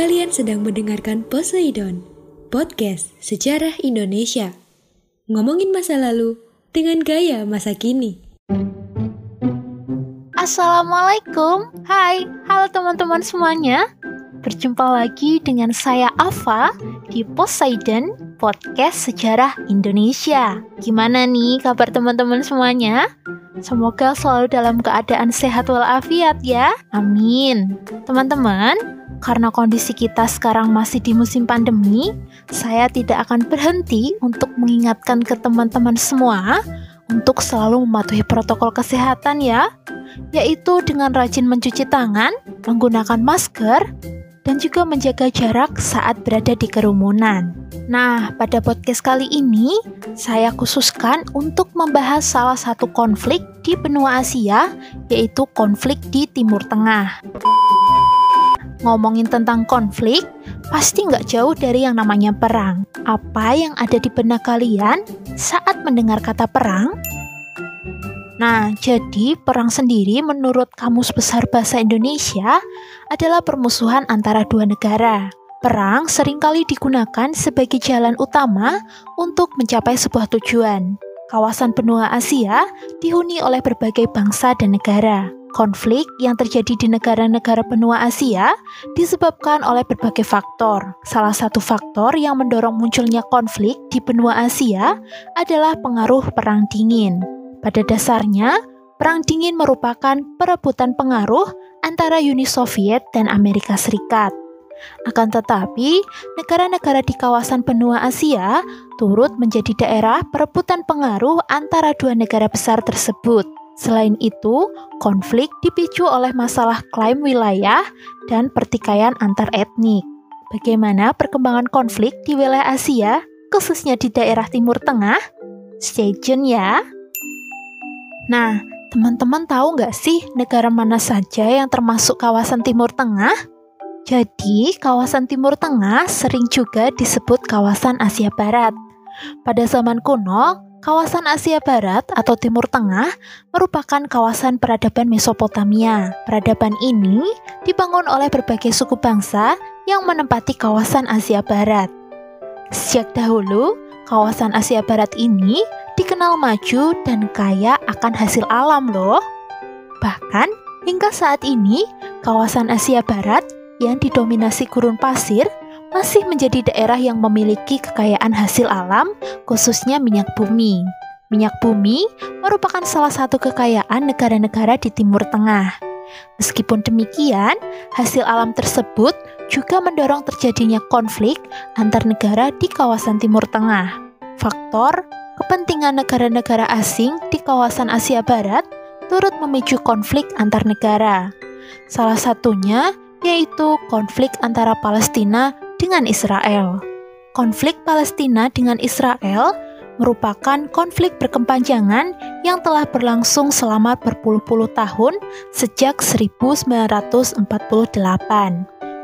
Kalian sedang mendengarkan Poseidon, podcast sejarah Indonesia. Ngomongin masa lalu dengan gaya masa kini. Assalamualaikum, hai, halo teman-teman semuanya. Berjumpa lagi dengan saya Ava di Poseidon Podcast Sejarah Indonesia. Gimana nih kabar teman-teman semuanya? Semoga selalu dalam keadaan sehat walafiat ya. Amin. Teman-teman, karena kondisi kita sekarang masih di musim pandemi, saya tidak akan berhenti untuk mengingatkan ke teman-teman semua untuk selalu mematuhi protokol kesehatan ya, yaitu dengan rajin mencuci tangan, menggunakan masker, dan juga menjaga jarak saat berada di kerumunan. Nah, pada podcast kali ini saya khususkan untuk membahas salah satu konflik di benua Asia, yaitu konflik di Timur Tengah. Ngomongin tentang konflik, pasti nggak jauh dari yang namanya perang. Apa yang ada di benak kalian saat mendengar kata perang? Nah, jadi perang sendiri menurut Kamus Besar Bahasa Indonesia adalah permusuhan antara dua negara. Perang sering kali digunakan sebagai jalan utama untuk mencapai sebuah tujuan. Kawasan benua Asia dihuni oleh berbagai bangsa dan negara. Konflik yang terjadi di negara-negara benua Asia disebabkan oleh berbagai faktor. Salah satu faktor yang mendorong munculnya konflik di benua Asia adalah pengaruh Perang Dingin. Pada dasarnya, Perang Dingin merupakan perebutan pengaruh antara Uni Soviet dan Amerika Serikat. Akan tetapi, negara-negara di kawasan benua Asia turut menjadi daerah perebutan pengaruh antara dua negara besar tersebut. Selain itu, konflik dipicu oleh masalah klaim wilayah dan pertikaian antar etnik. Bagaimana perkembangan konflik di wilayah Asia, khususnya di daerah Timur Tengah? Stay tune ya! Nah, teman-teman tahu nggak sih negara mana saja yang termasuk kawasan Timur Tengah? Jadi, kawasan Timur Tengah sering juga disebut kawasan Asia Barat. Pada zaman kuno, kawasan Asia Barat atau Timur Tengah merupakan kawasan peradaban Mesopotamia. Peradaban ini dibangun oleh berbagai suku bangsa yang menempati kawasan Asia Barat. Sejak dahulu, kawasan Asia Barat ini dikenal maju dan kaya akan hasil alam loh. Bahkan, hingga saat ini, kawasan Asia Barat yang didominasi gurun pasir masih menjadi daerah yang memiliki kekayaan hasil alam, khususnya minyak bumi. Minyak bumi merupakan salah satu kekayaan negara-negara di Timur Tengah. Meskipun demikian, hasil alam tersebut juga mendorong terjadinya konflik antar negara di kawasan Timur Tengah. Faktor kepentingan negara-negara asing di kawasan Asia Barat turut memicu konflik antar negara. Salah satunya yaitu konflik antara Palestina dengan Israel. Konflik Palestina dengan Israel merupakan konflik berkepanjangan yang telah berlangsung selama berpuluh-puluh tahun sejak 1948.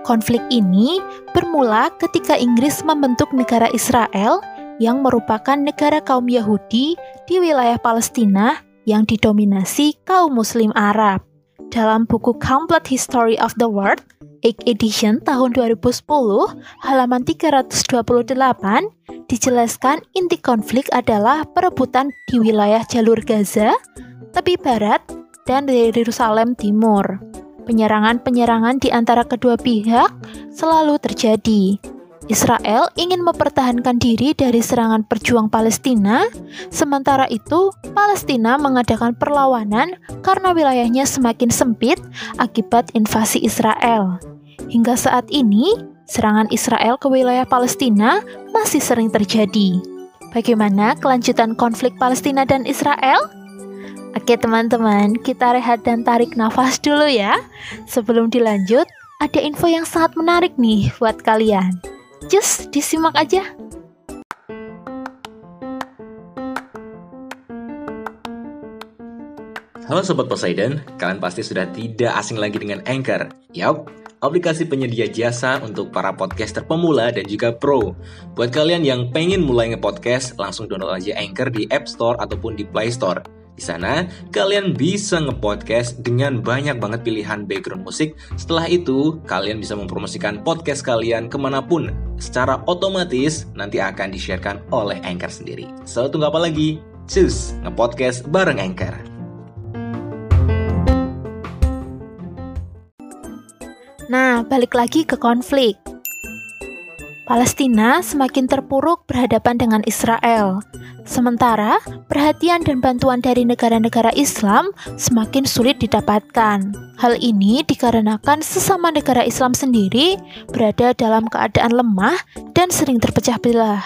Konflik ini bermula ketika Inggris membentuk negara Israel yang merupakan negara kaum Yahudi di wilayah Palestina yang didominasi kaum Muslim Arab. Dalam buku Complete History of the World, 8 edition tahun 2010, halaman 328, dijelaskan inti konflik adalah perebutan di wilayah jalur Gaza, tepi barat, dan Yerusalem Timur. Penyerangan-penyerangan di antara kedua pihak selalu terjadi. Israel ingin mempertahankan diri dari serangan perjuang Palestina, sementara itu Palestina mengadakan perlawanan karena wilayahnya semakin sempit akibat invasi Israel. Hingga saat ini, serangan Israel ke wilayah Palestina masih sering terjadi. Bagaimana kelanjutan konflik Palestina dan Israel? Oke teman-teman, kita rehat dan tarik nafas dulu ya. Sebelum dilanjut, ada info yang sangat menarik nih buat kalian. Just disimak aja. Halo Sobat Poseidon, kalian pasti sudah tidak asing lagi dengan Anchor. Yap, aplikasi penyedia jasa untuk para podcaster pemula dan juga pro. Buat kalian yang pengen mulai nge-podcast, langsung download aja Anchor di App Store ataupun di Play Store. Di sana, kalian bisa nge-podcast dengan banyak banget pilihan background musik. Setelah itu, kalian bisa mempromosikan podcast kalian ke mana pun. Secara otomatis, nanti akan di-sharekan oleh Anchor sendiri. So, tunggu apa lagi? Cus, nge-podcast bareng Anchor. Nah, balik lagi ke konflik. Palestina semakin terpuruk berhadapan dengan Israel. Sementara, perhatian dan bantuan dari negara-negara Islam semakin sulit didapatkan. Hal ini dikarenakan sesama negara Islam sendiri berada dalam keadaan lemah dan sering terpecah belah.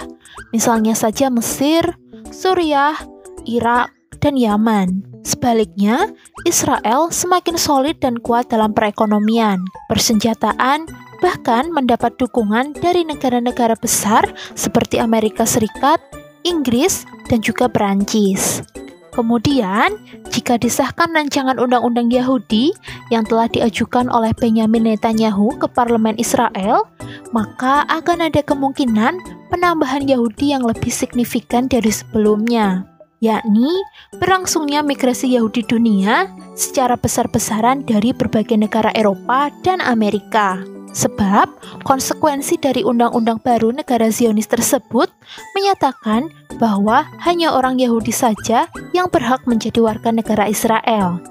Misalnya saja Mesir, Suriah, Irak, dan Yaman. Sebaliknya, Israel semakin solid dan kuat dalam perekonomian, persenjataan, bahkan mendapat dukungan dari negara-negara besar seperti Amerika Serikat, Inggris, dan juga Perancis. Kemudian, jika disahkan rancangan undang-undang Yahudi yang telah diajukan oleh Benjamin Netanyahu ke parlemen Israel, maka akan ada kemungkinan penambahan Yahudi yang lebih signifikan dari sebelumnya yakni berlangsungnya migrasi Yahudi dunia secara besar-besaran dari berbagai negara Eropa dan Amerika. Sebab konsekuensi dari undang-undang baru negara Zionis tersebut menyatakan bahwa hanya orang Yahudi saja yang berhak menjadi warga negara Israel.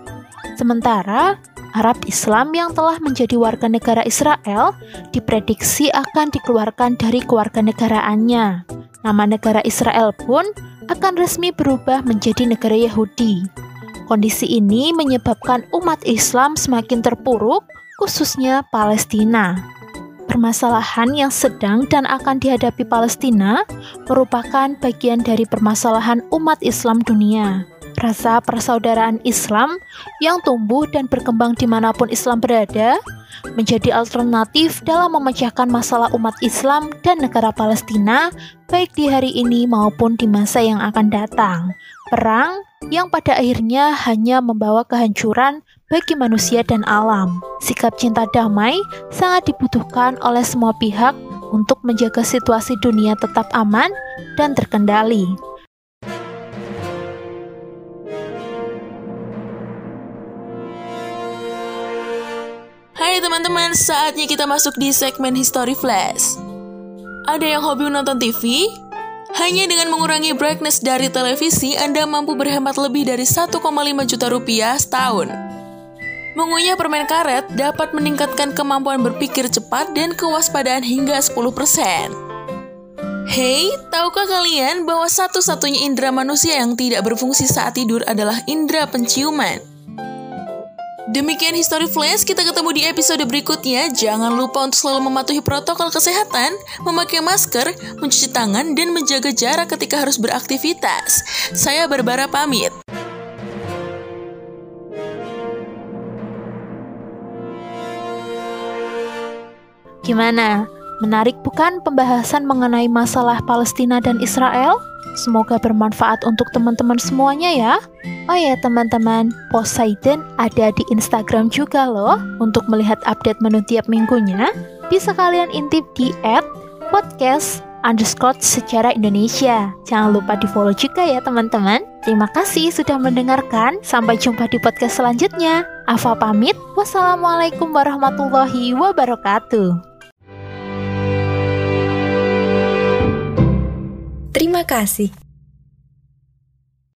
Sementara Arab Islam yang telah menjadi warga negara Israel diprediksi akan dikeluarkan dari kewarganegaraannya. Nama negara Israel pun akan resmi berubah menjadi negara Yahudi. Kondisi ini menyebabkan umat Islam semakin terpuruk, khususnya Palestina. Permasalahan yang sedang dan akan dihadapi Palestina merupakan bagian dari permasalahan umat Islam dunia. Rasa persaudaraan Islam yang tumbuh dan berkembang di mana pun Islam berada menjadi alternatif dalam memecahkan masalah umat Islam dan negara Palestina, baik di hari ini maupun di masa yang akan datang. Perang yang pada akhirnya hanya membawa kehancuran bagi manusia dan alam. Sikap cinta damai sangat dibutuhkan oleh semua pihak untuk menjaga situasi dunia tetap aman dan terkendali. Hai teman-teman, saatnya kita masuk di segmen History Flash. Ada yang hobi menonton TV? Hanya dengan mengurangi brightness dari televisi, Anda mampu berhemat lebih dari 1,5 juta rupiah setahun. Mengunyah permen karet dapat meningkatkan kemampuan berpikir cepat dan kewaspadaan hingga 10%. Hey, tahukah kalian bahwa satu-satunya indera manusia yang tidak berfungsi saat tidur adalah indera penciuman? Demikian History Flash, kita ketemu di episode berikutnya. Jangan lupa untuk selalu mematuhi protokol kesehatan, memakai masker, mencuci tangan, dan menjaga jarak ketika harus beraktivitas. Saya Barbara pamit. Gimana? Menarik bukan pembahasan mengenai masalah Palestina dan Israel? Semoga bermanfaat untuk teman-teman semuanya ya. Oh ya teman-teman, Poseidon ada di Instagram juga loh. Untuk melihat update menu tiap minggunya, bisa kalian intip di at podcast underscore secara Indonesia. Jangan lupa di follow juga ya teman-teman. Terima kasih sudah mendengarkan. Sampai jumpa di podcast selanjutnya. Afa pamit. Wassalamualaikum warahmatullahi wabarakatuh. Terima kasih.